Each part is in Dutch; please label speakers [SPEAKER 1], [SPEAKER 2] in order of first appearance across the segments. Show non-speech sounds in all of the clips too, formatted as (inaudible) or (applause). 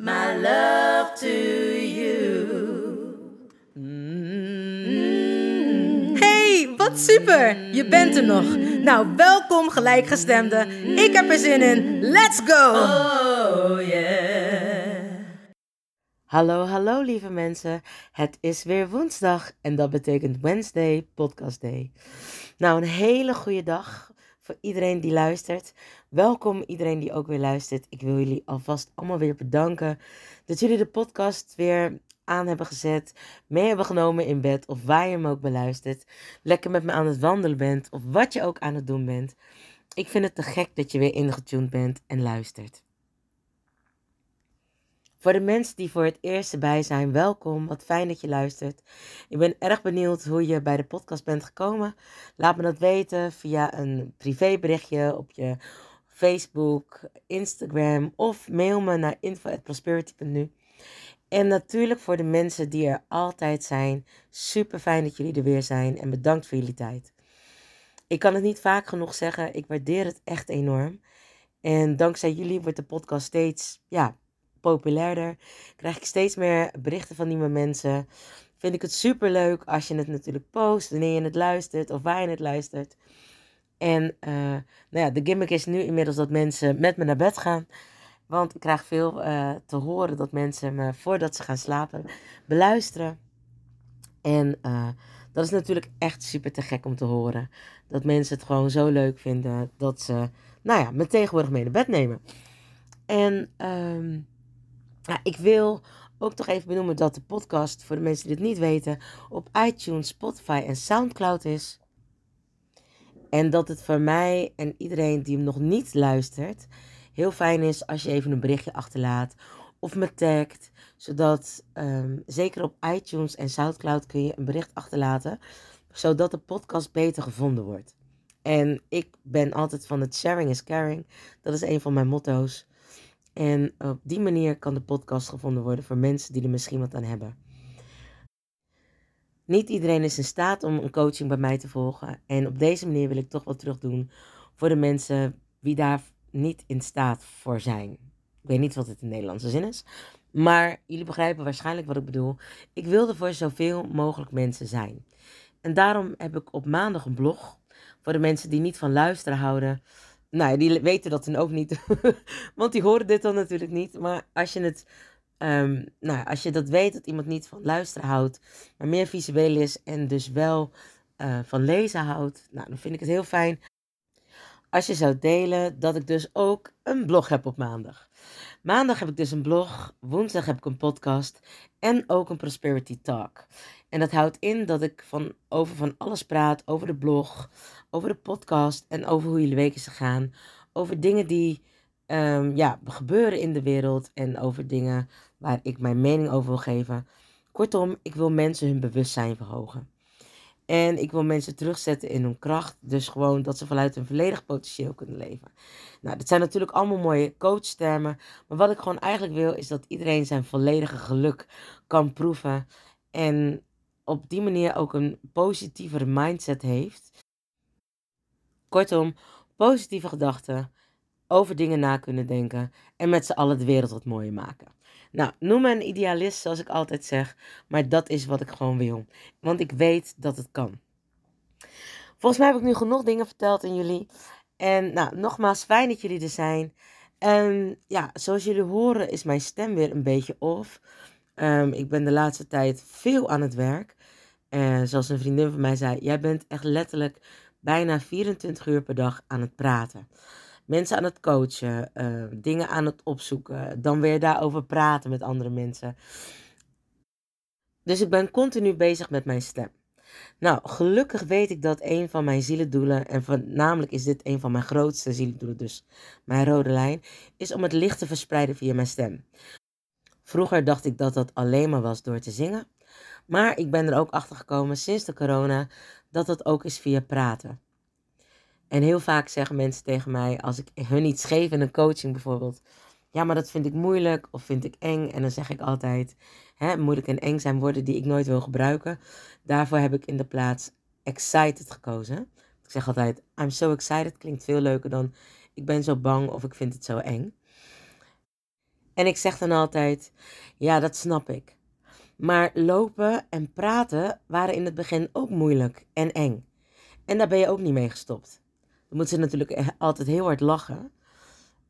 [SPEAKER 1] my love to you.
[SPEAKER 2] Hey, wat super! Je bent er nog. Nou, welkom gelijkgestemde. Ik heb er zin in. Let's go!
[SPEAKER 1] Oh yeah.
[SPEAKER 3] Hallo, hallo lieve mensen. Het is weer woensdag en dat betekent Wednesday Podcast Day. Nou, een hele goede dag voor iedereen die luistert. Welkom iedereen die ook weer luistert. Ik wil jullie alvast allemaal weer bedanken dat jullie de podcast weer aan hebben gezet, mee hebben genomen in bed of waar je hem ook beluistert. Lekker met me aan het wandelen bent of wat je ook aan het doen bent. Ik vind het te gek dat je weer ingetuned bent en luistert. Voor de mensen die voor het eerst erbij zijn, welkom. Wat fijn dat je luistert. Ik ben erg benieuwd hoe je bij de podcast bent gekomen. Laat me dat weten via een privéberichtje op je Facebook, Instagram of mail me naar info@prosperity.nu. En natuurlijk voor de mensen die er altijd zijn. Super fijn dat jullie er weer zijn en bedankt voor jullie tijd. Ik kan het niet vaak genoeg zeggen. Ik waardeer het echt enorm. En dankzij jullie wordt de podcast steeds ja, populairder. Krijg ik steeds meer berichten van nieuwe mensen. Vind ik het super leuk als je het natuurlijk post, wanneer je het luistert of waar je het luistert. En eh, nou ja, de gimmick is nu inmiddels dat mensen met me naar bed gaan. Want ik krijg veel eh, te horen dat mensen me voordat ze gaan slapen beluisteren. En eh, dat is natuurlijk echt super te gek om te horen. Dat mensen het gewoon zo leuk vinden dat ze, nou ja, me tegenwoordig mee naar bed nemen. En ehm, ik wil ook toch even benoemen dat de podcast, voor de mensen die het niet weten, op iTunes, Spotify en Soundcloud is. En dat het voor mij en iedereen die hem nog niet luistert, heel fijn is als je even een berichtje achterlaat of me tagt. Zodat, ehm, zeker op iTunes en Soundcloud kun je een bericht achterlaten, zodat de podcast beter gevonden wordt. En ik ben altijd van het sharing is caring. Dat is een van mijn motto's. En op die manier kan de podcast gevonden worden voor mensen die er misschien wat aan hebben. Niet iedereen is in staat om een coaching bij mij te volgen. En op deze manier wil ik toch wat terug doen voor de mensen die daar niet in staat voor zijn. Ik weet niet wat het in Nederlandse zin is. Maar jullie begrijpen waarschijnlijk wat ik bedoel. Ik wilde voor zoveel mogelijk mensen zijn. En daarom heb ik op maandag een blog. Voor de mensen die niet van luisteren houden. Nou, die weten dat dan ook niet. (laughs) Want die horen dit dan natuurlijk niet. Maar als je het. Ehm, nou, als je dat weet dat iemand niet van luisteren houdt, maar meer visueel is en dus wel eh, van lezen houdt, nou, dan vind ik het heel fijn als je zou delen dat ik dus ook een blog heb op maandag. Maandag heb ik dus een blog, woensdag heb ik een podcast en ook een prosperity talk. En dat houdt in dat ik van, over van alles praat, over de blog, over de podcast en over hoe jullie week is gegaan. Over dingen die ehm, ja, gebeuren in de wereld en over dingen waar ik mijn mening over wil geven. Kortom, ik wil mensen hun bewustzijn verhogen. En ik wil mensen terugzetten in hun kracht. Dus gewoon dat ze vanuit hun volledig potentieel kunnen leven. Nou, dat zijn natuurlijk allemaal mooie coachtermen. Maar wat ik gewoon eigenlijk wil, is dat iedereen zijn volledige geluk kan proeven. En op die manier ook een positievere mindset heeft. Kortom, positieve gedachten, over dingen na kunnen denken en met z'n allen de wereld wat mooier maken. Nou, noem me een idealist zoals ik altijd zeg, maar dat is wat ik gewoon wil. Want ik weet dat het kan. Volgens mij heb ik nu genoeg dingen verteld aan jullie. En nou, nogmaals, fijn dat jullie er zijn. En ja, zoals jullie horen is mijn stem weer een beetje off. Ehm, ik ben de laatste tijd veel aan het werk. En zoals een vriendin van mij zei, jij bent echt letterlijk bijna 24 uur per dag aan het praten. Mensen aan het coachen, uh, dingen aan het opzoeken, dan weer daarover praten met andere mensen. Dus ik ben continu bezig met mijn stem. Nou, gelukkig weet ik dat een van mijn zielendoelen, en voornamelijk is dit een van mijn grootste zielendoelen, dus mijn rode lijn, is om het licht te verspreiden via mijn stem. Vroeger dacht ik dat dat alleen maar was door te zingen, maar ik ben er ook achter gekomen sinds de corona dat dat ook is via praten. En heel vaak zeggen mensen tegen mij, als ik hun iets geef in een coaching bijvoorbeeld, ja, maar dat vind ik moeilijk of vind ik eng. En dan zeg ik altijd, hè, moeilijk en eng zijn woorden die ik nooit wil gebruiken. Daarvoor heb ik in de plaats excited gekozen. Ik zeg altijd, I'm so excited klinkt veel leuker dan ik ben zo bang of ik vind het zo eng. En ik zeg dan altijd, ja, dat snap ik. Maar lopen en praten waren in het begin ook moeilijk en eng. En daar ben je ook niet mee gestopt. Dan moeten ze natuurlijk altijd heel hard lachen.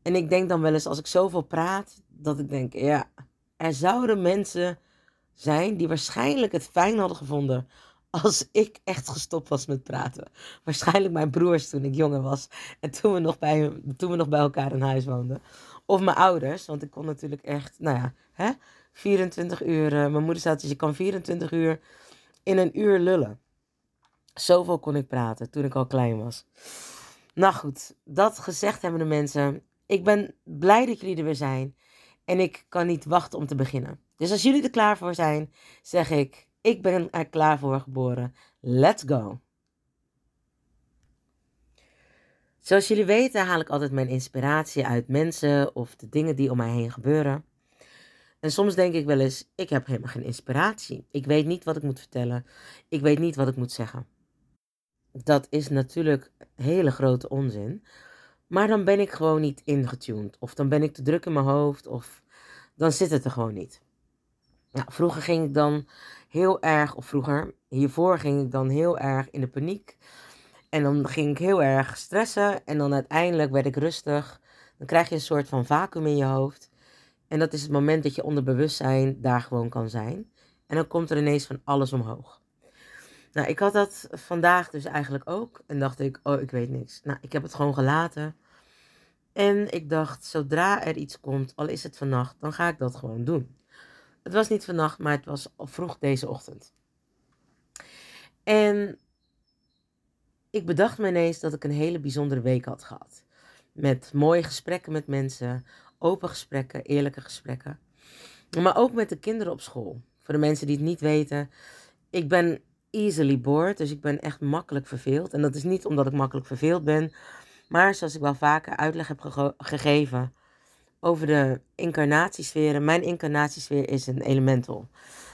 [SPEAKER 3] En ik denk dan wel eens als ik zoveel praat, dat ik denk, ja, er zouden mensen zijn die waarschijnlijk het fijn hadden gevonden als ik echt gestopt was met praten. Waarschijnlijk mijn broers toen ik jonger was en toen we nog bij, toen we nog bij elkaar in huis woonden. Of mijn ouders, want ik kon natuurlijk echt, nou ja, hè, 24 uur. Uh, mijn moeder zei dat je kan 24 uur in een uur lullen. Zoveel kon ik praten toen ik al klein was. Nou goed, dat gezegd hebben de mensen. Ik ben blij dat jullie er weer zijn. En ik kan niet wachten om te beginnen. Dus als jullie er klaar voor zijn, zeg ik: Ik ben er klaar voor geboren. Let's go. Zoals jullie weten haal ik altijd mijn inspiratie uit mensen of de dingen die om mij heen gebeuren. En soms denk ik wel eens, ik heb helemaal geen inspiratie. Ik weet niet wat ik moet vertellen. Ik weet niet wat ik moet zeggen. Dat is natuurlijk hele grote onzin. Maar dan ben ik gewoon niet ingetuned. Of dan ben ik te druk in mijn hoofd. Of dan zit het er gewoon niet. Nou, vroeger ging ik dan heel erg, of vroeger, hiervoor ging ik dan heel erg in de paniek. En dan ging ik heel erg stressen. En dan uiteindelijk werd ik rustig. Dan krijg je een soort van vacuüm in je hoofd. En dat is het moment dat je onder bewustzijn daar gewoon kan zijn. En dan komt er ineens van alles omhoog. Nou, ik had dat vandaag dus eigenlijk ook. En dacht ik, oh, ik weet niks. Nou, ik heb het gewoon gelaten. En ik dacht, zodra er iets komt, al is het vannacht, dan ga ik dat gewoon doen. Het was niet vannacht, maar het was vroeg deze ochtend. En ik bedacht me ineens dat ik een hele bijzondere week had gehad. Met mooie gesprekken met mensen, open gesprekken, eerlijke gesprekken. Maar ook met de kinderen op school. Voor de mensen die het niet weten, ik ben easily bored, dus ik ben echt makkelijk verveeld. En dat is niet omdat ik makkelijk verveeld ben, maar zoals ik wel vaker uitleg heb gegeven over de incarnatiesferen. Mijn incarnatiesfeer is een elemental.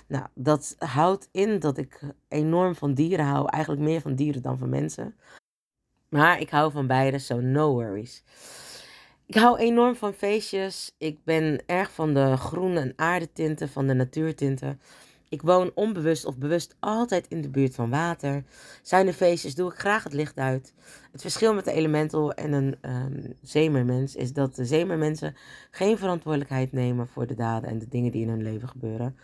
[SPEAKER 3] Nou, dat houdt in dat ik enorm van dieren hou. Eigenlijk meer van dieren dan van mensen. Maar ik hou van beide, so no worries. Ik hou enorm van feestjes. Ik ben erg van de groene en aardetinten, van de natuurtinten. Ik woon onbewust of bewust altijd in de buurt van water. Zijn er feestjes, doe ik graag het licht uit. Het verschil met de elemental en een um, zeemermens is dat de zeemermensen geen verantwoordelijkheid nemen voor de daden en de dingen die in hun leven gebeuren.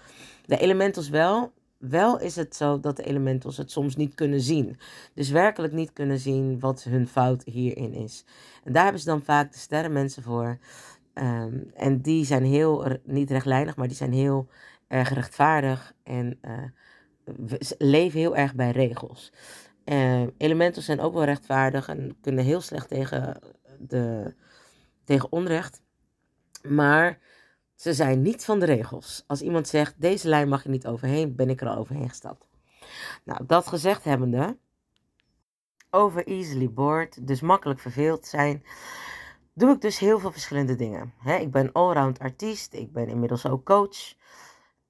[SPEAKER 3] De elementals wel. Wel is het zo dat de elementals het soms niet kunnen zien. Dus werkelijk niet kunnen zien wat hun fout hierin is. En daar hebben ze dan vaak de sterrenmensen voor. Ehm, en die zijn heel, niet rechtlijnig, maar die zijn heel erg rechtvaardig en uh, leven heel erg bij regels. Uh, elementals zijn ook wel rechtvaardig en kunnen heel slecht tegen, de, tegen onrecht. Maar ze zijn niet van de regels. Als iemand zegt, deze lijn mag je niet overheen, ben ik er al overheen gestapt. Nou, dat gezegd hebbende, over easily bored, dus makkelijk verveeld zijn, doe ik dus heel veel verschillende dingen. ik ben allround artiest, ik ben inmiddels ook coach.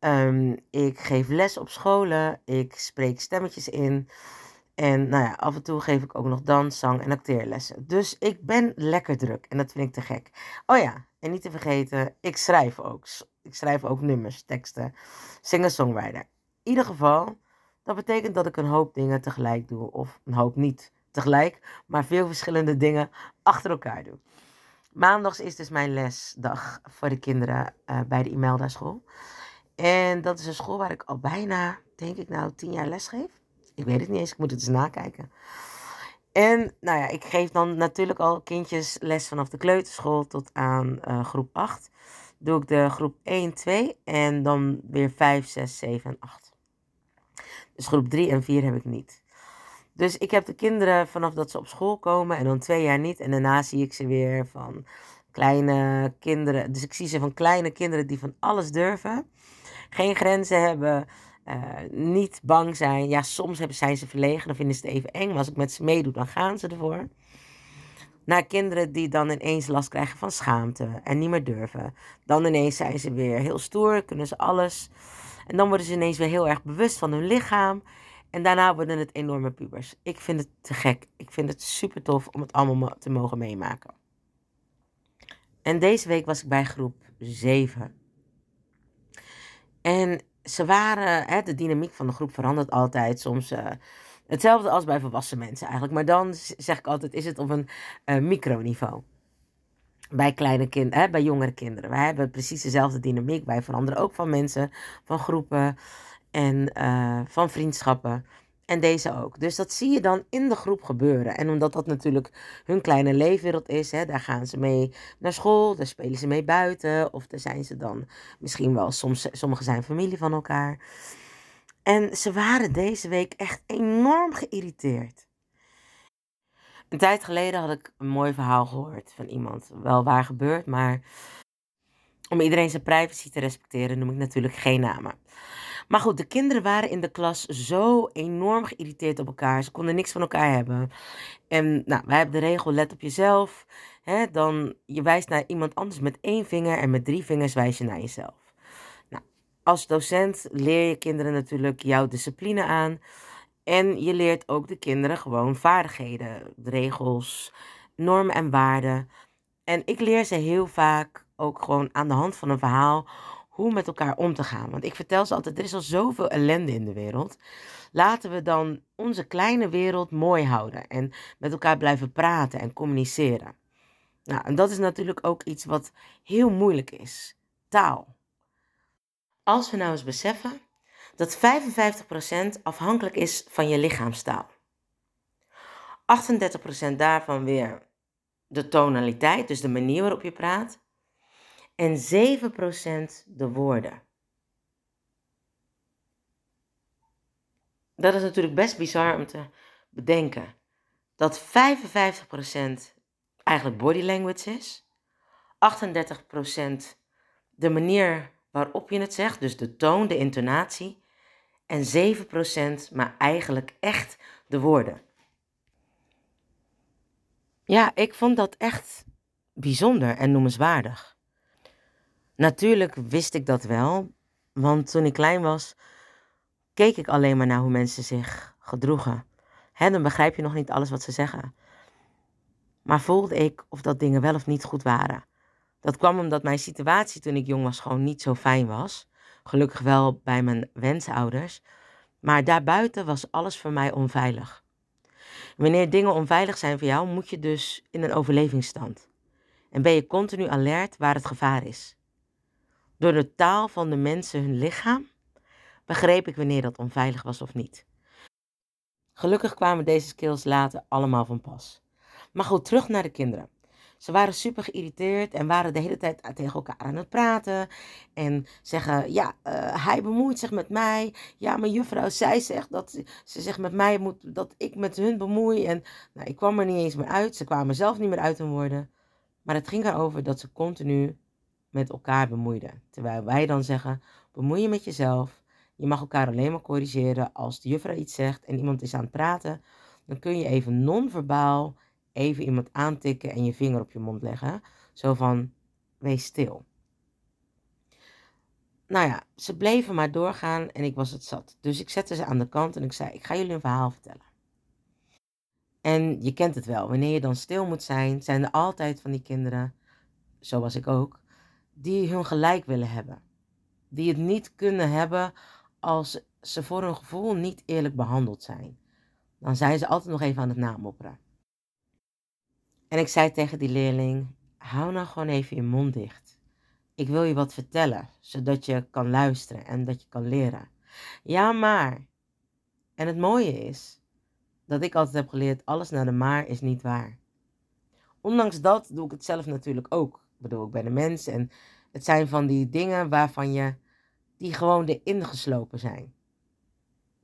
[SPEAKER 3] Um, ik geef les op scholen, ik spreek stemmetjes in. En nou ja, af en toe geef ik ook nog dans, zang en acteerlessen. Dus ik ben lekker druk en dat vind ik te gek. Oh ja, en niet te vergeten, ik schrijf ook. Ik schrijf ook nummers, teksten, singer-songwriter. In ieder geval, dat betekent dat ik een hoop dingen tegelijk doe. Of een hoop niet tegelijk, maar veel verschillende dingen achter elkaar doe. Maandags is dus mijn lesdag voor de kinderen uh, bij de Imelda school. En dat is een school waar ik al bijna, denk ik nou, tien jaar les geef. Ik weet het niet eens, ik moet het eens nakijken. En nou ja, ik geef dan natuurlijk al kindjes les vanaf de kleuterschool tot aan uh, groep 8. Doe ik de groep 1, 2 en dan weer 5, 6, 7 en 8. Dus groep 3 en 4 heb ik niet. Dus ik heb de kinderen vanaf dat ze op school komen en dan twee jaar niet. En daarna zie ik ze weer van kleine kinderen. Dus ik zie ze van kleine kinderen die van alles durven. Geen grenzen hebben. Uh, niet bang zijn. Ja, soms hebben, zijn ze verlegen. Dan vinden ze het even eng. Maar als ik met ze meedoe, dan gaan ze ervoor. Naar kinderen die dan ineens last krijgen van schaamte en niet meer durven. Dan ineens zijn ze weer heel stoer, kunnen ze alles. En dan worden ze ineens weer heel erg bewust van hun lichaam. En daarna worden het enorme pubers. Ik vind het te gek. Ik vind het super tof om het allemaal te mogen meemaken. En deze week was ik bij groep 7. En ze waren, hè, de dynamiek van de groep verandert altijd. Soms uh, hetzelfde als bij volwassen mensen eigenlijk. Maar dan zeg ik altijd, is het op een uh, microniveau. Bij kleine kinderen, bij jongere kinderen. Wij hebben precies dezelfde dynamiek. Wij veranderen ook van mensen, van groepen en uh, van vriendschappen. En deze ook. Dus dat zie je dan in de groep gebeuren. En omdat dat natuurlijk hun kleine leefwereld is, hè, daar gaan ze mee naar school, daar spelen ze mee buiten. Of daar zijn ze dan misschien wel, soms, sommigen zijn familie van elkaar. En ze waren deze week echt enorm geïrriteerd. Een tijd geleden had ik een mooi verhaal gehoord van iemand. Wel waar gebeurd, maar om iedereen zijn privacy te respecteren noem ik natuurlijk geen namen. Maar goed, de kinderen waren in de klas zo enorm geïrriteerd op elkaar. Ze konden niks van elkaar hebben. En nou, wij hebben de regel, let op jezelf. Hè, dan je wijst naar iemand anders met één vinger en met drie vingers wijs je naar jezelf. Nou, als docent leer je kinderen natuurlijk jouw discipline aan. En je leert ook de kinderen gewoon vaardigheden, regels, normen en waarden. En ik leer ze heel vaak ook gewoon aan de hand van een verhaal hoe met elkaar om te gaan. Want ik vertel ze altijd, er is al zoveel ellende in de wereld. Laten we dan onze kleine wereld mooi houden en met elkaar blijven praten en communiceren. Nou, en dat is natuurlijk ook iets wat heel moeilijk is. Taal. Als we nou eens beseffen dat 55% afhankelijk is van je lichaamstaal. 38% daarvan weer de tonaliteit, dus de manier waarop je praat en 7% de woorden. Dat is natuurlijk best bizar om te bedenken. Dat 55% eigenlijk body language is. 38% de manier waarop je het zegt, dus de toon, de intonatie. En 7% maar eigenlijk echt de woorden. Ja, ik vond dat echt bijzonder en noemenswaardig. Natuurlijk wist ik dat wel, want toen ik klein was, keek ik alleen maar naar hoe mensen zich gedroegen. Dan begrijp je nog niet alles wat ze zeggen. Maar voelde ik of dat dingen wel of niet goed waren. Dat kwam omdat mijn situatie toen ik jong was gewoon niet zo fijn was. Gelukkig wel bij mijn wensouders. Maar daarbuiten was alles voor mij onveilig. Wanneer dingen onveilig zijn voor jou, moet je dus in een overlevingsstand. En ben je continu alert waar het gevaar is. Door de taal van de mensen hun lichaam begreep ik wanneer dat onveilig was of niet. Gelukkig kwamen deze skills later allemaal van pas. Maar goed, terug naar de kinderen. Ze waren super geïrriteerd en waren de hele tijd tegen elkaar aan het praten. En zeggen, ja, uh, hij bemoeit zich met mij. Ja, mijn juffrouw, zij zegt dat ze zich met mij moet, dat ik met hun bemoei. En nou, ik kwam er niet eens meer uit. Ze kwamen zelf niet meer uit hun woorden. Maar het ging erover dat ze continu met elkaar bemoeiden. Terwijl wij dan zeggen, bemoei je met jezelf. Je mag elkaar alleen maar corrigeren als de juffrouw iets zegt en iemand is aan het praten. Dan kun je even non-verbaal even iemand aantikken en je vinger op je mond leggen. Zo van, wees stil. Nou ja, ze bleven maar doorgaan en ik was het zat. Dus ik zette ze aan de kant en ik zei, ik ga jullie een verhaal vertellen. En je kent het wel, wanneer je dan stil moet zijn, zijn er altijd van die kinderen, zo was ik ook, die hun gelijk willen hebben. Die het niet kunnen hebben als ze voor hun gevoel niet eerlijk behandeld zijn. Dan zijn ze altijd nog even aan het namopperen. En ik zei tegen die leerling: hou nou gewoon even je mond dicht. ik wil je wat vertellen, zodat je kan luisteren en dat je kan leren. Ja, maar. En het mooie is dat ik altijd heb geleerd, alles naar de maar is niet waar. Ondanks dat doe ik het zelf natuurlijk ook. Bedoel, ik ben een mens en het zijn van die dingen waarvan je, die gewoon erin geslopen zijn.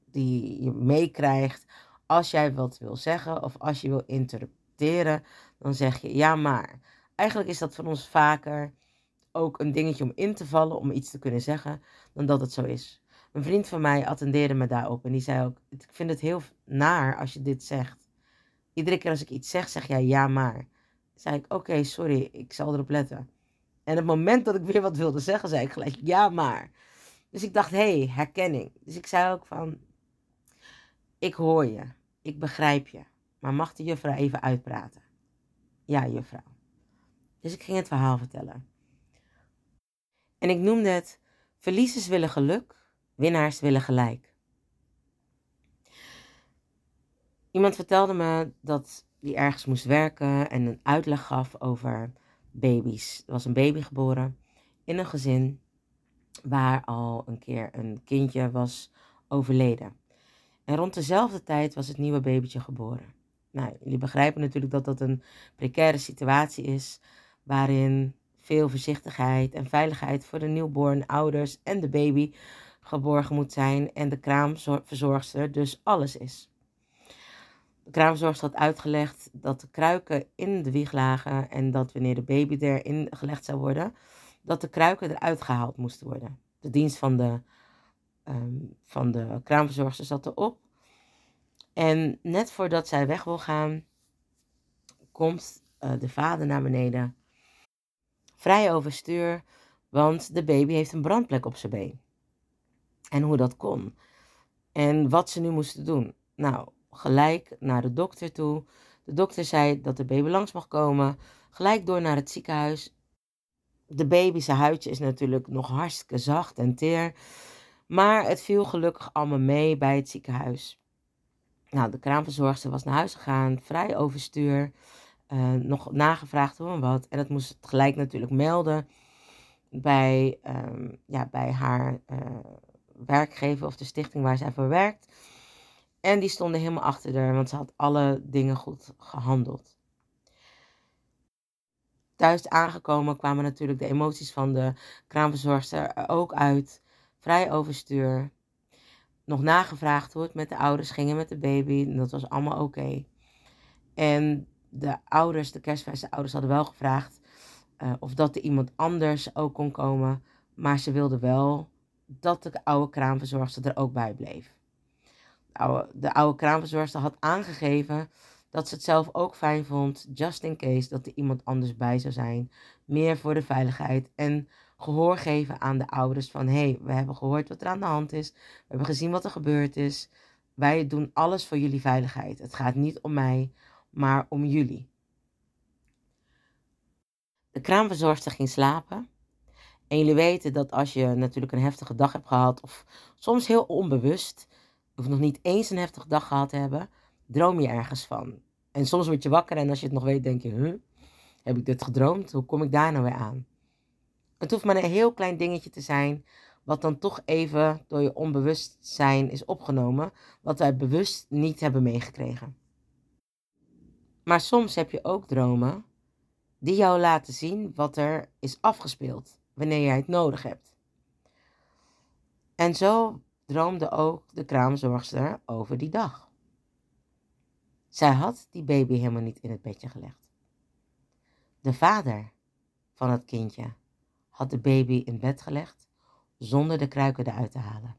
[SPEAKER 3] Die je meekrijgt als jij wat wil zeggen of als je wil interpreteren, dan zeg je ja maar. Eigenlijk is dat voor ons vaker ook een dingetje om in te vallen, om iets te kunnen zeggen, dan dat het zo is. Een vriend van mij attendeerde me daarop en die zei ook: Ik vind het heel naar als je dit zegt. Iedere keer als ik iets zeg, zeg jij ja maar. Zei ik: Oké, sorry, ik zal erop letten. En het moment dat ik weer wat wilde zeggen, zei ik gelijk ja maar. Dus ik dacht: Hé, hey, herkenning. Dus ik zei ook van: Ik hoor je, ik begrijp je, maar mag de juffrouw even uitpraten? Ja, juffrouw. Dus ik ging het verhaal vertellen. En ik noemde het: Verliezers willen geluk, winnaars willen gelijk. Iemand vertelde me dat hij ergens moest werken en een uitleg gaf over baby's. Er was een baby geboren in een gezin waar al een keer een kindje was overleden. En rond dezelfde tijd was het nieuwe babytje geboren. Nou, jullie begrijpen natuurlijk dat dat een precaire situatie is waarin veel voorzichtigheid en veiligheid voor de newborn ouders en de baby geborgen moet zijn en de kraamverzorgster dus alles is. De had uitgelegd dat de kruiken in de wieg lagen en dat wanneer de baby erin gelegd zou worden, dat de kruiken eruit gehaald moesten worden. De dienst van de, um, van de kraamverzorgster zat erop. En net voordat zij weg wil gaan, komt uh, de vader naar beneden vrij overstuur, want de baby heeft een brandplek op zijn been. En hoe dat kon. En wat ze nu moesten doen. Nou, gelijk naar de dokter toe. De dokter zei dat de baby langs mag komen. Gelijk door naar het ziekenhuis. De baby, zijn huidje is natuurlijk nog hartstikke zacht en teer. Maar het viel gelukkig allemaal mee bij het ziekenhuis. Nou, de kraamverzorgster was naar huis gegaan, vrij overstuur. Uh, nog nagevraagd hoe wat. En dat moest gelijk natuurlijk melden bij, um, ja, bij haar uh, werkgever of de stichting waar zij voor werkt. En die stonden helemaal achter haar, want ze had alle dingen goed gehandeld. Thuis aangekomen kwamen natuurlijk de emoties van de kraamverzorgster er ook uit. Vrij overstuur. Nog nagevraagd hoe het met de ouders ging met de baby. En dat was allemaal oké. En de ouders, de kerstverse ouders, hadden wel gevraagd uh, of dat er iemand anders ook kon komen. Maar ze wilden wel dat de oude kraamverzorgster er ook bij bleef. De oude, de oude kraamverzorgster had aangegeven dat ze het zelf ook fijn vond, just in case dat er iemand anders bij zou zijn. Meer voor de veiligheid en gehoor geven aan de ouders van hé, hey, we hebben gehoord wat er aan de hand is. We hebben gezien wat er gebeurd is. Wij doen alles voor jullie veiligheid. Het gaat niet om mij, maar om jullie. De kraamverzorgster ging slapen. En jullie weten dat als je natuurlijk een heftige dag hebt gehad, of soms heel onbewust, of nog niet eens een heftige dag gehad hebben, droom je ergens van. En soms word je wakker en als je het nog weet, denk je, huh, heb ik dit gedroomd? Hoe kom ik daar nou weer aan? Het hoeft maar een heel klein dingetje te zijn, wat dan toch even door je onbewustzijn is opgenomen, wat wij bewust niet hebben meegekregen. Maar soms heb je ook dromen die jou laten zien wat er is afgespeeld wanneer jij het nodig hebt. En zo droomde ook de kraamzorgster over die dag. Zij had die baby helemaal niet in het bedje gelegd. De vader van het kindje had de baby in bed gelegd zonder de kruiken eruit te halen.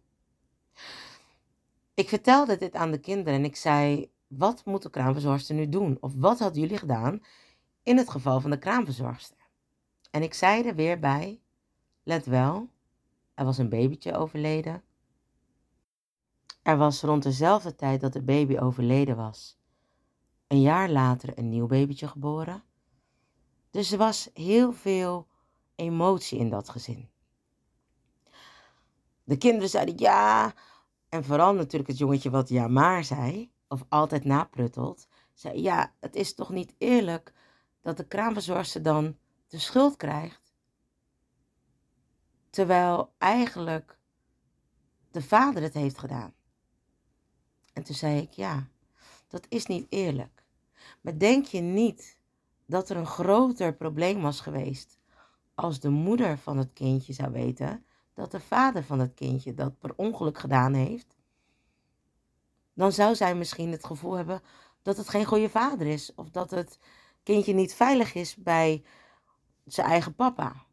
[SPEAKER 3] Ik vertelde dit aan de kinderen en ik zei: wat moet de kraamverzorgster nu doen? Of wat hadden jullie gedaan in het geval van de kraamverzorgster? En ik zei er weer bij, let wel, er was een babytje overleden. Er was rond dezelfde tijd dat de baby overleden was, een jaar later een nieuw babytje geboren. Dus er was heel veel emotie in dat gezin. De kinderen zeiden ja, en vooral natuurlijk het jongetje wat ja maar zei of altijd napruttelt, zei: Ja, het is toch niet eerlijk dat de kraamverzorgster dan de schuld krijgt? Terwijl eigenlijk de vader het heeft gedaan. En toen zei ik, ja, dat is niet eerlijk. Maar denk je niet dat er een groter probleem was geweest als de moeder van het kindje zou weten dat de vader van het kindje dat per ongeluk gedaan heeft? Dan zou zij misschien het gevoel hebben dat het geen goede vader is of dat het kindje niet veilig is bij zijn eigen papa.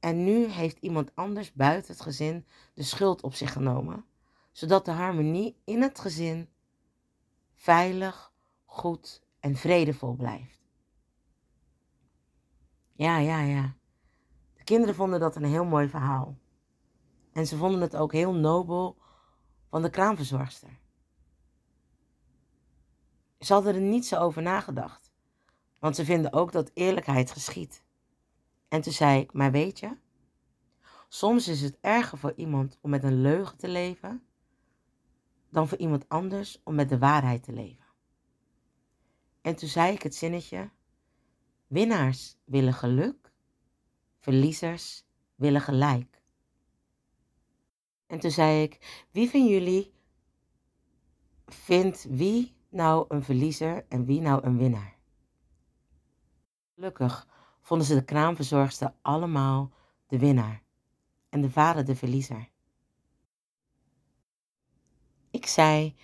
[SPEAKER 3] En nu heeft iemand anders buiten het gezin de schuld op zich genomen, zodat de harmonie in het gezin veilig, goed en vredevol blijft. Ja, ja, ja. De kinderen vonden dat een heel mooi verhaal. En ze vonden het ook heel nobel van de kraamverzorgster. Ze hadden er niet zo over nagedacht, want ze vinden ook dat eerlijkheid geschiet. En toen zei ik, maar weet je, soms is het erger voor iemand om met een leugen te leven dan voor iemand anders om met de waarheid te leven. En toen zei ik het zinnetje, winnaars willen geluk, verliezers willen gelijk. En toen zei ik, wie van jullie vindt wie nou een verliezer en wie nou een winnaar? Gelukkig vonden ze de kraamverzorgster allemaal de winnaar en de vader de verliezer. Ik zei: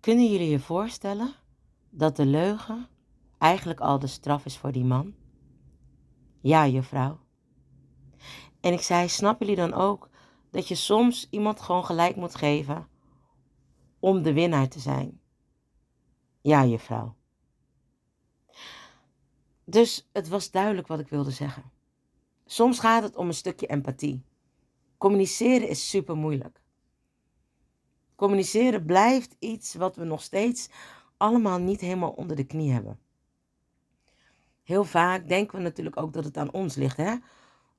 [SPEAKER 3] Kunnen jullie je voorstellen dat de leugen eigenlijk al de straf is voor die man? Ja, juffrouw. En ik zei: Snappen jullie dan ook dat je soms iemand gewoon gelijk moet geven om de winnaar te zijn? Ja, juffrouw. Dus het was duidelijk wat ik wilde zeggen. Soms gaat het om een stukje empathie. Communiceren is super moeilijk. Communiceren blijft iets wat we nog steeds allemaal niet helemaal onder de knie hebben. Heel vaak denken we natuurlijk ook dat het aan ons ligt. Hè?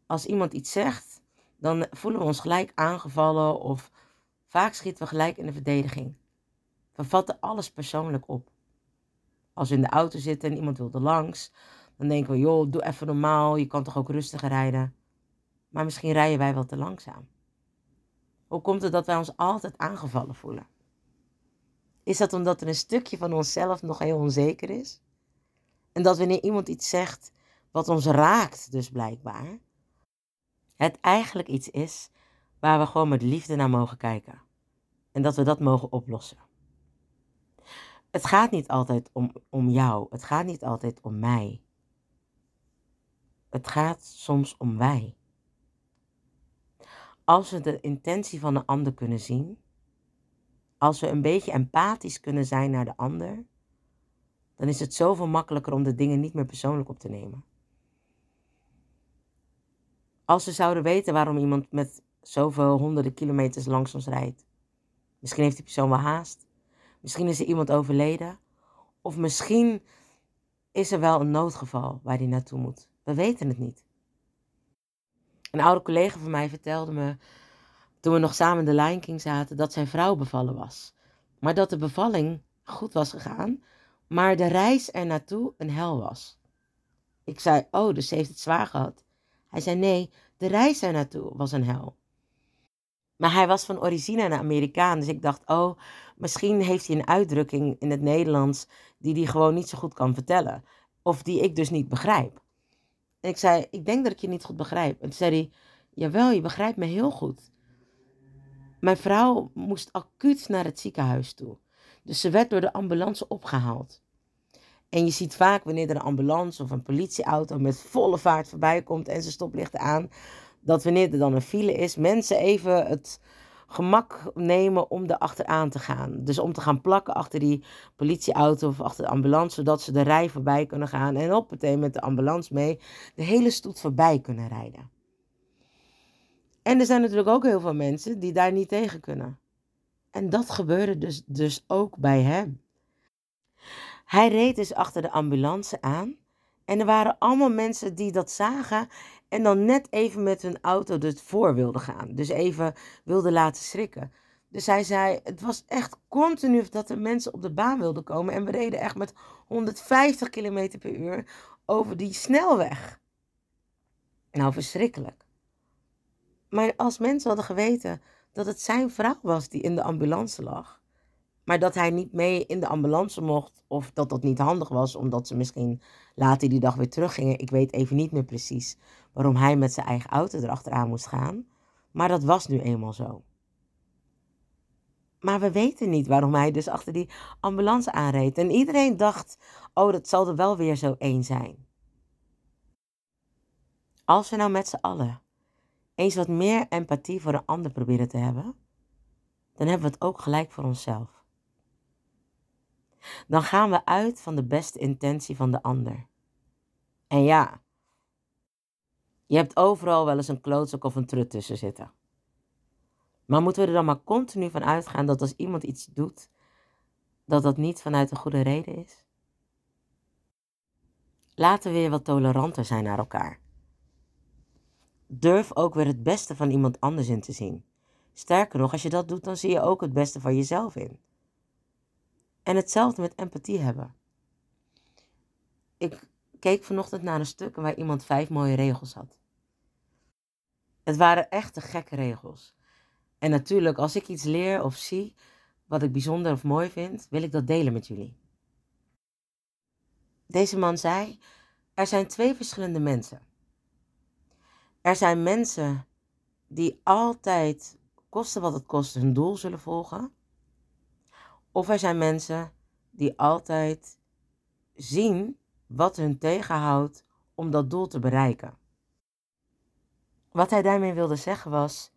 [SPEAKER 3] Als iemand iets zegt, dan voelen we ons gelijk aangevallen of vaak schieten we gelijk in de verdediging. We vatten alles persoonlijk op. Als we in de auto zitten en iemand wil er langs, dan denken we, joh, doe even normaal, je kan toch ook rustiger rijden. Maar misschien rijden wij wel te langzaam. Hoe komt het dat wij ons altijd aangevallen voelen? Is dat omdat er een stukje van onszelf nog heel onzeker is? En dat wanneer iemand iets zegt wat ons raakt, dus blijkbaar, het eigenlijk iets is waar we gewoon met liefde naar mogen kijken. En dat we dat mogen oplossen. Het gaat niet altijd om, om jou. Het gaat niet altijd om mij. Het gaat soms om wij. Als we de intentie van de ander kunnen zien, als we een beetje empathisch kunnen zijn naar de ander, dan is het zoveel makkelijker om de dingen niet meer persoonlijk op te nemen. Als we zouden weten waarom iemand met zoveel honderden kilometers langs ons rijdt. Misschien heeft die persoon wel haast. Misschien is er iemand overleden. Of misschien is er wel een noodgeval waar hij naartoe moet. We weten het niet. Een oude collega van mij vertelde me, toen we nog samen in de Lion King zaten, dat zijn vrouw bevallen was. Maar dat de bevalling goed was gegaan, maar de reis er naartoe een hel was. Ik zei, oh, dus ze heeft het zwaar gehad. Hij zei, nee, de reis er naartoe was een hel. Maar hij was van origine een Amerikaan, dus ik dacht, oh, misschien heeft hij een uitdrukking in het Nederlands die hij gewoon niet zo goed kan vertellen. Of die ik dus niet begrijp. En ik zei, ik denk dat ik je niet goed begrijp. En toen zei hij, jawel, je begrijpt me heel goed. Mijn vrouw moest acuut naar het ziekenhuis toe. Dus ze werd door de ambulance opgehaald. En je ziet vaak wanneer er een ambulance of een politieauto met volle vaart voorbij komt en ze stoplichten aan, dat wanneer er dan een file is, mensen even het gemak nemen om er achteraan te gaan. Dus om te gaan plakken achter die politieauto of achter de ambulance, zodat ze de rij voorbij kunnen gaan en op meteen met de ambulance mee de hele stoet voorbij kunnen rijden. En er zijn natuurlijk ook heel veel mensen die daar niet tegen kunnen. En dat gebeurde dus, dus ook bij hem. Hij reed dus achter de ambulance aan. En er waren allemaal mensen die dat zagen en dan net even met hun auto dus voor wilden gaan. Dus even wilden laten schrikken. Dus hij zei, het was echt continu dat er mensen op de baan wilden komen. En we reden echt met 150 km per uur over die snelweg. Nou, verschrikkelijk. Maar als mensen hadden geweten dat het zijn vrouw was die in de ambulance lag, maar dat hij niet mee in de ambulance mocht, of dat dat niet handig was, omdat ze misschien later die dag weer teruggingen. Ik weet even niet meer precies waarom hij met zijn eigen auto erachteraan moest gaan. Maar dat was nu eenmaal zo. Maar we weten niet waarom hij dus achter die ambulance aanreed. En iedereen dacht, oh, dat zal er wel weer zo één zijn. Als we nou met z'n allen eens wat meer empathie voor een ander proberen te hebben, dan hebben we het ook gelijk voor onszelf. Dan gaan we uit van de beste intentie van de ander. En ja, je hebt overal wel eens een klootzak of een trut tussen zitten. Maar moeten we er dan maar continu van uitgaan dat als iemand iets doet, dat dat niet vanuit een goede reden is? Laten we weer wat toleranter zijn naar elkaar. Durf ook weer het beste van iemand anders in te zien. Sterker nog, als je dat doet, dan zie je ook het beste van jezelf in. En hetzelfde met empathie hebben. Ik keek vanochtend naar een stuk waar iemand vijf mooie regels had. Het waren echte gekke regels. En natuurlijk, als ik iets leer of zie wat ik bijzonder of mooi vind, wil ik dat delen met jullie. Deze man zei: Er zijn twee verschillende mensen. Er zijn mensen die altijd, koste wat het kost, hun doel zullen volgen. Of er zijn mensen die altijd zien wat hun tegenhoudt om dat doel te bereiken. Wat hij daarmee wilde zeggen was: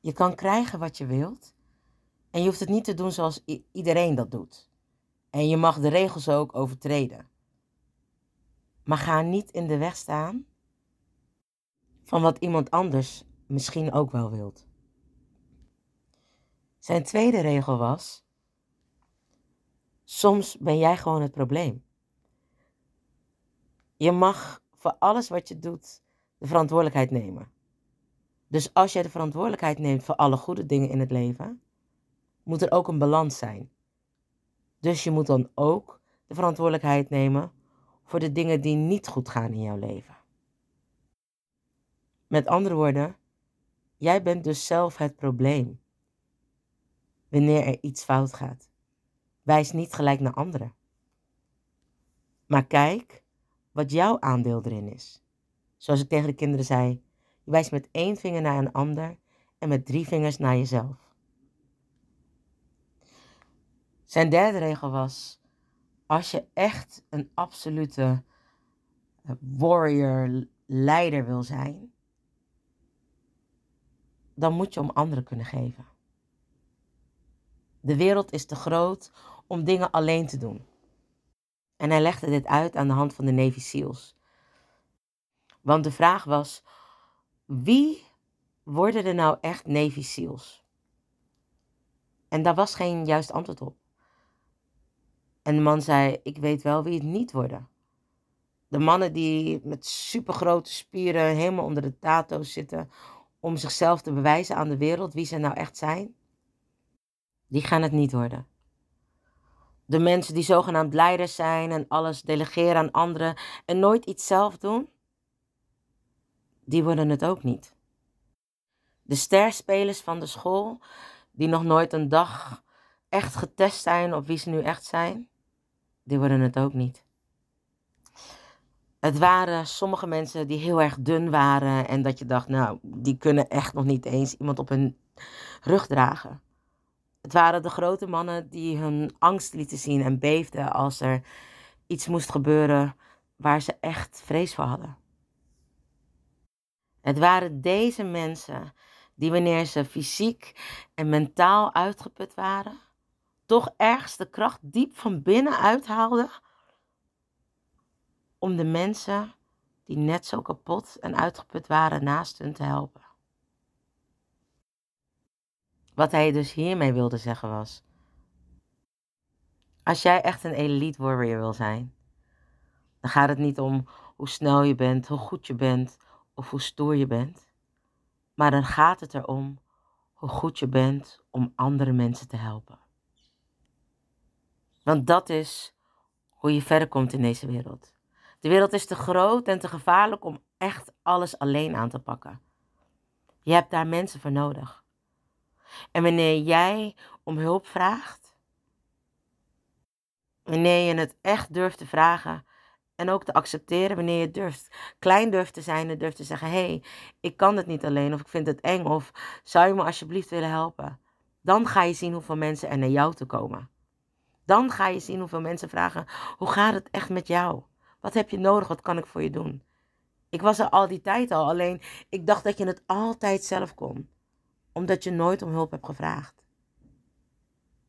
[SPEAKER 3] je kan krijgen wat je wilt en je hoeft het niet te doen zoals iedereen dat doet. En je mag de regels ook overtreden. Maar ga niet in de weg staan van wat iemand anders misschien ook wel wilt. Zijn tweede regel was: soms ben jij gewoon het probleem. Je mag voor alles wat je doet de verantwoordelijkheid nemen. Dus als jij de verantwoordelijkheid neemt voor alle goede dingen in het leven, moet er ook een balans zijn. Dus je moet dan ook de verantwoordelijkheid nemen voor de dingen die niet goed gaan in jouw leven. Met andere woorden, jij bent dus zelf het probleem wanneer er iets fout gaat. Wijs niet gelijk naar anderen. Maar kijk wat jouw aandeel erin is. Zoals ik tegen de kinderen zei, je wijst met één vinger naar een ander en met drie vingers naar jezelf. Zijn derde regel was: als je echt een absolute eh, warrior, leider wil zijn, dan moet je om anderen kunnen geven. De wereld is te groot om dingen alleen te doen. En hij legde dit uit aan de hand van de Navy SEALs. Want de vraag was: wie worden er nou echt Navy SEALs? En daar was geen juist antwoord op. En de man zei: Ik weet wel wie het niet worden. De mannen die met supergrote spieren helemaal onder de tato's zitten om zichzelf te bewijzen aan de wereld wie ze nou echt zijn, die gaan het niet worden. De mensen die zogenaamd leiders zijn en alles delegeren aan anderen en nooit iets zelf doen, die worden het ook niet. De sterspelers van de school, die nog nooit een dag echt getest zijn op wie ze nu echt zijn, die worden het ook niet. Het waren sommige mensen die heel erg dun waren en dat je dacht, nou, die kunnen echt nog niet eens iemand op hun rug dragen. Het waren de grote mannen die hun angst lieten zien en beefden als er iets moest gebeuren waar ze echt vrees voor hadden. Het waren deze mensen die wanneer ze fysiek en mentaal uitgeput waren, toch ergens de kracht diep van binnen uithaalden om de mensen die net zo kapot en uitgeput waren naast hun te helpen. Wat hij dus hiermee wilde zeggen was: als jij echt een elite warrior wil zijn, dan gaat het niet om hoe snel je bent, hoe goed je bent of hoe stoer je bent, maar dan gaat het erom hoe goed je bent om andere mensen te helpen. Want dat is hoe je verder komt in deze wereld. De wereld is te groot en te gevaarlijk om echt alles alleen aan te pakken. Je hebt daar mensen voor nodig. En wanneer jij om hulp vraagt, wanneer je het echt durft te vragen en ook te accepteren wanneer je durft, klein durft te zijn en durft te zeggen: hé, hey, ik kan het niet alleen of ik vind het eng of zou je me alsjeblieft willen helpen? Dan ga je zien hoeveel mensen er naar jou te komen. Dan ga je zien hoeveel mensen vragen: hoe gaat het echt met jou? Wat heb je nodig? Wat kan ik voor je doen? Ik was er al die tijd al, alleen ik dacht dat je het altijd zelf kon, omdat je nooit om hulp hebt gevraagd.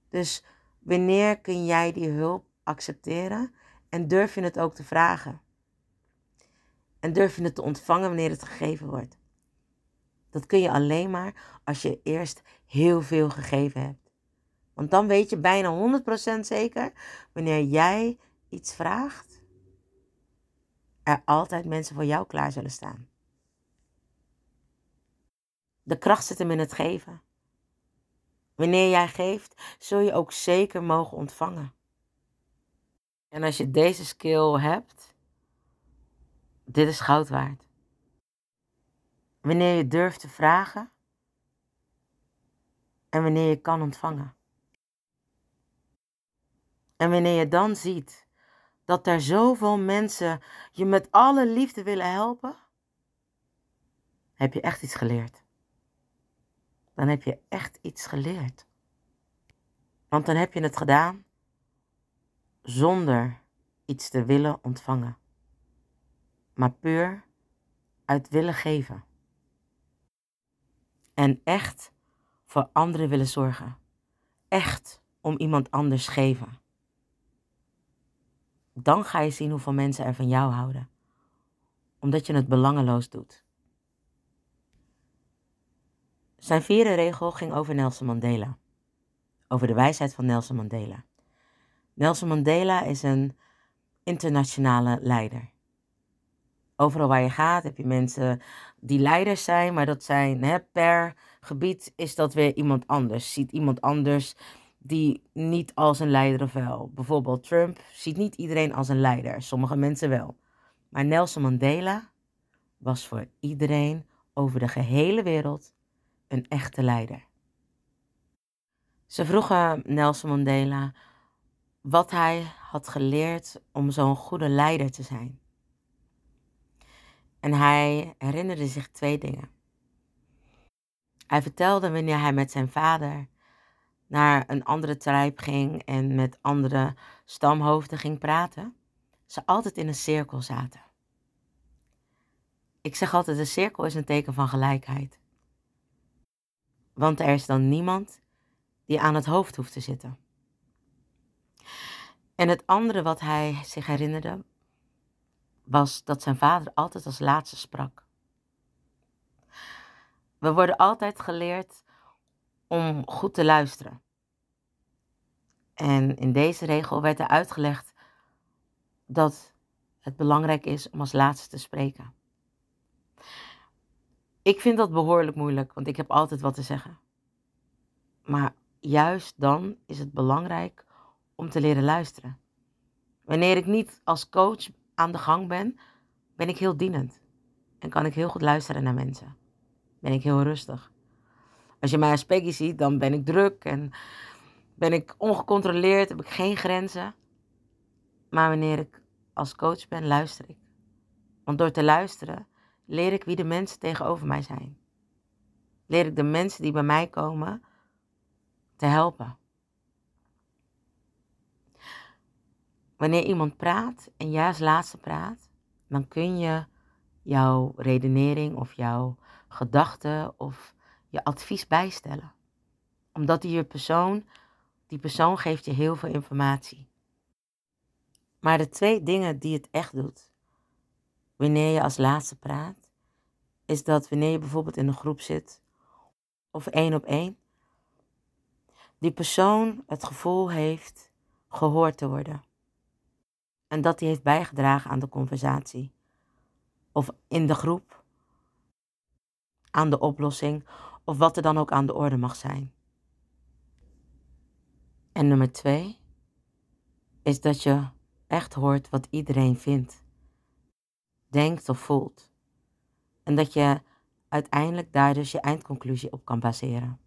[SPEAKER 3] Dus wanneer kun jij die hulp accepteren en durf je het ook te vragen? En durf je het te ontvangen wanneer het gegeven wordt? Dat kun je alleen maar als je eerst heel veel gegeven hebt. Want dan weet je bijna 100% zeker, wanneer jij iets vraagt, er altijd mensen voor jou klaar zullen staan. De kracht zit hem in het geven. Wanneer jij geeft, zul je ook zeker mogen ontvangen. En als je deze skill hebt, dit is goud waard. Wanneer je durft te vragen en wanneer je kan ontvangen. En wanneer je dan ziet dat er zoveel mensen je met alle liefde willen helpen, heb je echt iets geleerd. Dan heb je echt iets geleerd. Want dan heb je het gedaan zonder iets te willen ontvangen, maar puur uit willen geven. En echt voor anderen willen zorgen. Echt om iemand anders geven. Dan ga je zien hoeveel mensen er van jou houden. Omdat je het belangeloos doet. Zijn vierde regel ging over Nelson Mandela. Over de wijsheid van Nelson Mandela. Nelson Mandela is een internationale leider. Overal waar je gaat heb je mensen die leiders zijn, maar dat zijn per gebied is dat weer iemand anders. Ziet iemand anders die niet als een leider of wel. Bijvoorbeeld Trump ziet niet iedereen als een leider, sommige mensen wel. Maar Nelson Mandela was voor iedereen over de gehele wereld een echte leider. Ze vroegen Nelson Mandela wat hij had geleerd om zo'n goede leider te zijn. En hij herinnerde zich twee dingen. Hij vertelde wanneer hij met zijn vader naar een andere tribe ging en met andere stamhoofden ging praten, ze altijd in een cirkel zaten. Ik zeg altijd, een cirkel is een teken van gelijkheid. Want er is dan niemand die aan het hoofd hoeft te zitten. En het andere wat hij zich herinnerde, was dat zijn vader altijd als laatste sprak. We worden altijd geleerd om goed te luisteren. En in deze regel werd er uitgelegd dat het belangrijk is om als laatste te spreken. Ik vind dat behoorlijk moeilijk, want ik heb altijd wat te zeggen. Maar juist dan is het belangrijk om te leren luisteren. Wanneer ik niet als coach aan de gang ben, ben ik heel dienend. En kan ik heel goed luisteren naar mensen. Ben ik heel rustig. Als je mij als Peggy ziet, dan ben ik druk en ben ik ongecontroleerd, heb ik geen grenzen. Maar wanneer ik als coach ben, luister ik. Want door te luisteren leer ik wie de mensen tegenover mij zijn. Leer ik de mensen die bij mij komen te helpen. Wanneer iemand praat en jij als laatste praat, dan kun je jouw redenering of jouw gedachte of je advies bijstellen. Omdat die persoon, die persoon geeft je heel veel informatie. Maar de twee dingen die het echt doet, wanneer je als laatste praat, is dat wanneer je bijvoorbeeld in een groep zit of één op één, die persoon het gevoel heeft gehoord te worden. En dat hij heeft bijgedragen aan de conversatie. Of in de groep. Aan de oplossing. Of wat er dan ook aan de orde mag zijn. En nummer twee is dat je echt hoort wat iedereen vindt, denkt of voelt. En dat je uiteindelijk daar dus je eindconclusie op kan baseren.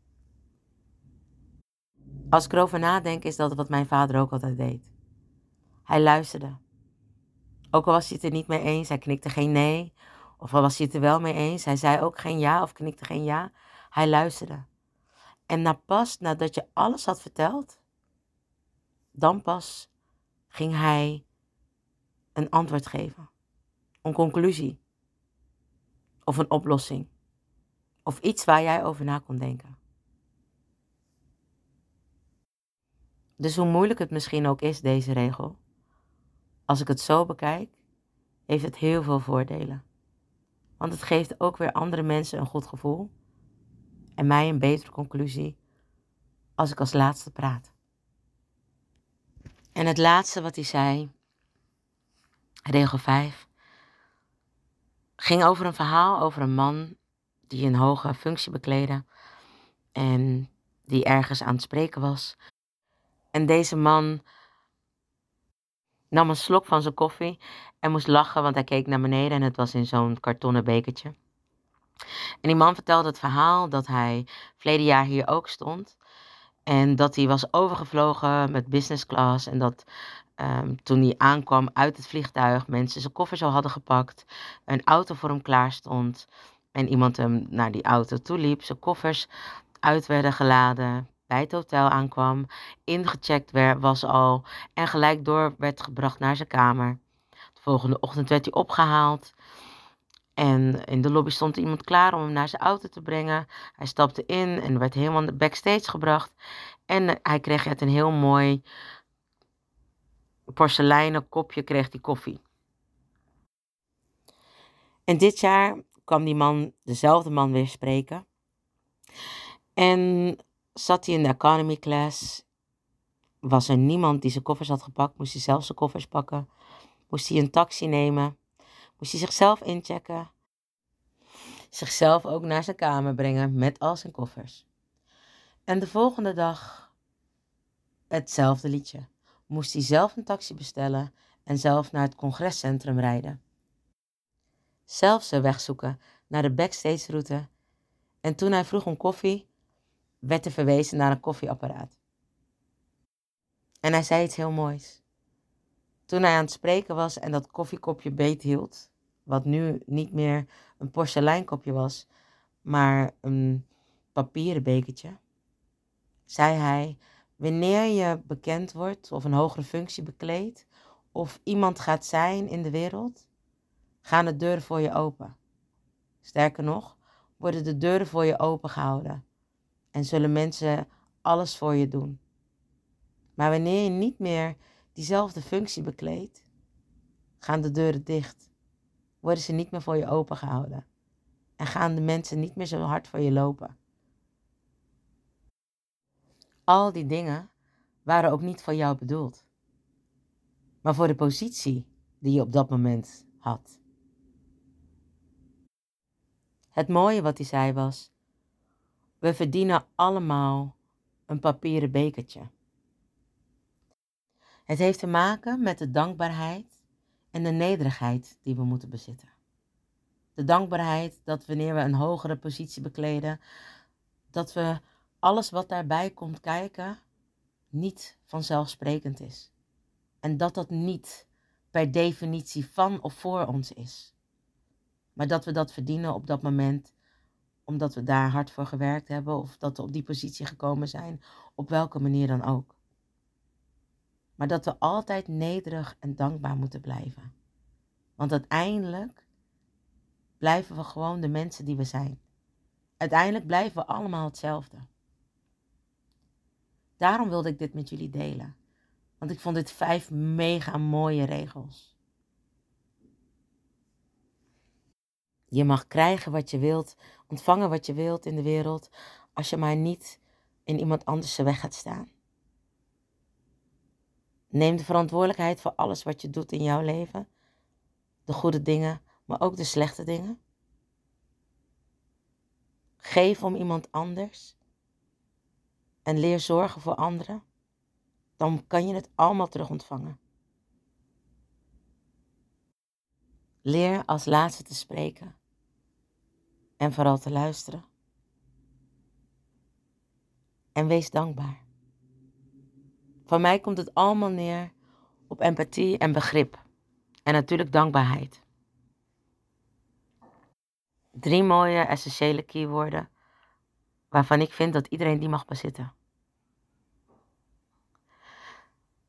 [SPEAKER 3] Als ik erover nadenk, is dat wat mijn vader ook altijd deed. Hij luisterde. Ook al was hij het er niet mee eens, hij knikte geen nee. Of al was hij het er wel mee eens, hij zei ook geen ja of knikte geen ja. Hij luisterde. En na pas nadat je alles had verteld, dan pas ging hij een antwoord geven. Een conclusie. Of een oplossing. Of iets waar jij over na kon denken. Dus hoe moeilijk het misschien ook is, deze regel, als ik het zo bekijk, heeft het heel veel voordelen. Want het geeft ook weer andere mensen een goed gevoel en mij een betere conclusie als ik als laatste praat. En het laatste wat hij zei, regel 5, ging over een verhaal over een man die een hoge functie bekleedde en die ergens aan het spreken was. En deze man nam een slok van zijn koffie en moest lachen, want hij keek naar beneden en het was in zo'n kartonnen bekertje. En die man vertelde het verhaal dat hij verleden jaar hier ook stond. En dat hij was overgevlogen met business class. En dat um, toen hij aankwam uit het vliegtuig, mensen zijn koffers al hadden gepakt. Een auto voor hem klaar stond. En iemand hem naar die auto toe liep. Zijn koffers uit werden geladen. Bij het hotel aankwam. Ingecheckt werd, was al. En gelijk door werd gebracht naar zijn kamer. De volgende ochtend werd hij opgehaald. En in de lobby stond iemand klaar om hem naar zijn auto te brengen. Hij stapte in en werd helemaal backstage gebracht. En hij kreeg uit een heel mooi porseleinen kopje kreeg hij koffie. En dit jaar kwam die man, dezelfde man, weer spreken. En zat hij in de economy class. Was er niemand die zijn koffers had gepakt, moest hij zelf zijn koffers pakken. Moest hij een taxi nemen. Moest hij zichzelf inchecken. Zichzelf ook naar zijn kamer brengen met al zijn koffers. En de volgende dag hetzelfde liedje. Moest hij zelf een taxi bestellen en zelf naar het congrescentrum rijden. Zelf zijn weg zoeken naar de backstage route. En toen hij vroeg om koffie, werd er verwezen naar een koffieapparaat. En hij zei iets heel moois. Toen hij aan het spreken was en dat koffiekopje beet hield, wat nu niet meer een porseleinkopje was, maar een papieren bekertje, zei hij: Wanneer je bekend wordt of een hogere functie bekleedt, of iemand gaat zijn in de wereld, gaan de deuren voor je open. Sterker nog, worden de deuren voor je open gehouden en zullen mensen alles voor je doen. Maar wanneer je niet meer diezelfde functie bekleedt, gaan de deuren dicht. Worden ze niet meer voor je open gehouden. En gaan de mensen niet meer zo hard voor je lopen. Al die dingen waren ook niet voor jou bedoeld. Maar voor de positie die je op dat moment had. Het mooie wat hij zei was: we verdienen allemaal een papieren bekertje. Het heeft te maken met de dankbaarheid en de nederigheid die we moeten bezitten. De dankbaarheid dat wanneer we een hogere positie bekleden, dat we alles wat daarbij komt kijken niet vanzelfsprekend is. En dat dat niet per definitie van of voor ons is. Maar dat we dat verdienen op dat moment omdat we daar hard voor gewerkt hebben of dat we op die positie gekomen zijn, op welke manier dan ook. Maar dat we altijd nederig en dankbaar moeten blijven. Want uiteindelijk blijven we gewoon de mensen die we zijn. Uiteindelijk blijven we allemaal hetzelfde. Daarom wilde ik dit met jullie delen. Want ik vond dit vijf mega mooie regels. Je mag krijgen wat je wilt, ontvangen wat je wilt in de wereld, als je maar niet in iemand anders weg gaat staan. Neem de verantwoordelijkheid voor alles wat je doet in jouw leven. De goede dingen, maar ook de slechte dingen. Geef om iemand anders. En leer zorgen voor anderen. Dan kan je het allemaal terug ontvangen. Leer als laatste te spreken. En vooral te luisteren. En wees dankbaar. Van mij komt het allemaal neer op empathie en begrip. En natuurlijk dankbaarheid. Drie mooie essentiële keywoorden waarvan ik vind dat iedereen die mag bezitten.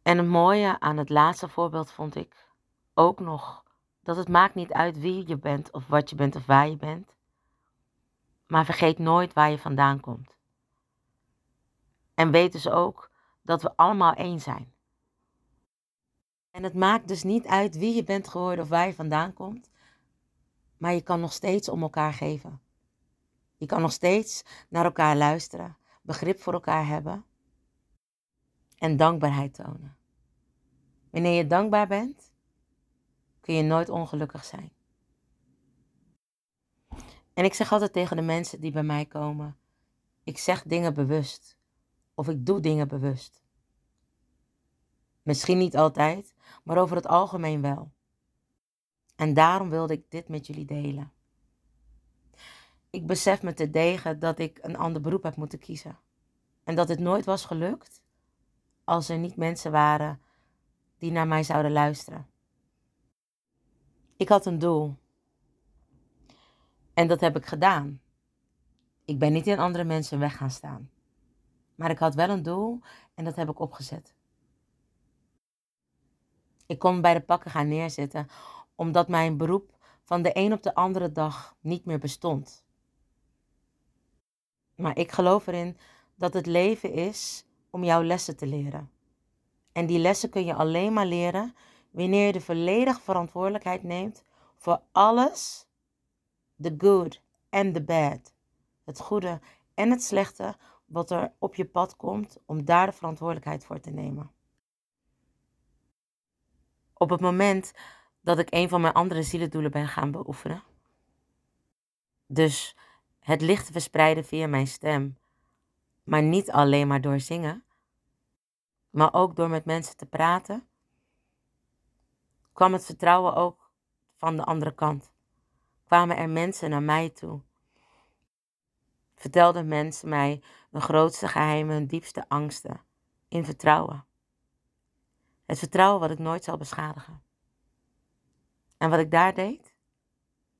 [SPEAKER 3] En het mooie aan het laatste voorbeeld vond ik ook nog dat het maakt niet uit wie je bent of wat je bent of waar je bent. Maar vergeet nooit waar je vandaan komt. En weet dus ook dat we allemaal één zijn. En het maakt dus niet uit wie je bent geworden of waar je vandaan komt. Maar je kan nog steeds om elkaar geven. Je kan nog steeds naar elkaar luisteren, begrip voor elkaar hebben en dankbaarheid tonen. Wanneer je dankbaar bent, kun je nooit ongelukkig zijn. En ik zeg altijd tegen de mensen die bij mij komen: ik zeg dingen bewust of ik doe dingen bewust. Misschien niet altijd, maar over het algemeen wel. En daarom wilde ik dit met jullie delen. Ik besef me te degen dat ik een ander beroep heb moeten kiezen. En dat het nooit was gelukt als er niet mensen waren die naar mij zouden luisteren. Ik had een doel. En dat heb ik gedaan. Ik ben niet in andere mensen weg gaan staan. Maar ik had wel een doel en dat heb ik opgezet. Ik kon bij de pakken gaan neerzitten omdat mijn beroep van de een op de andere dag niet meer bestond. Maar ik geloof erin dat het leven is om jouw lessen te leren. En die lessen kun je alleen maar leren wanneer je de volledige verantwoordelijkheid neemt voor alles, the good and the bad, het goede en het slechte wat er op je pad komt, om daar de verantwoordelijkheid voor te nemen. Op het moment dat ik een van mijn andere zielendoelen ben gaan beoefenen, dus het licht verspreiden via mijn stem, maar niet alleen maar door zingen, maar ook door met mensen te praten, kwam het vertrouwen ook van de andere kant. Kwamen er mensen naar mij toe. Vertelden mensen mij hun grootste geheimen, hun diepste angsten, in vertrouwen. Het vertrouwen wat ik nooit zal beschadigen. En wat ik daar deed,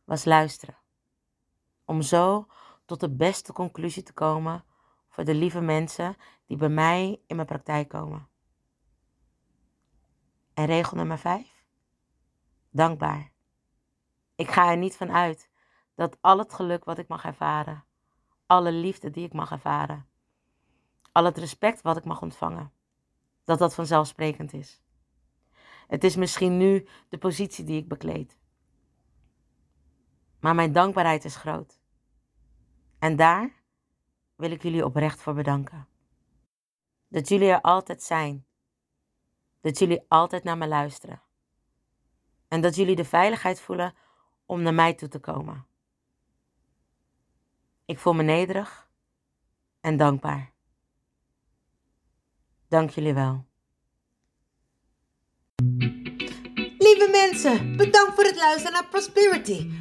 [SPEAKER 3] was luisteren. Om zo tot de beste conclusie te komen voor de lieve mensen die bij mij in mijn praktijk komen. En regel nummer vijf. Dankbaar. Ik ga er niet van uit dat al het geluk wat ik mag ervaren, alle liefde die ik mag ervaren, al het respect wat ik mag ontvangen, dat dat vanzelfsprekend is. Het is misschien nu de positie die ik bekleed. Maar mijn dankbaarheid is groot. En daar wil ik jullie oprecht voor bedanken. Dat jullie er altijd zijn. Dat jullie altijd naar me luisteren. En dat jullie de veiligheid voelen om naar mij toe te komen. Ik voel me nederig en dankbaar. Dank jullie wel.
[SPEAKER 2] Lieve mensen, bedankt voor het luisteren naar Prosperity,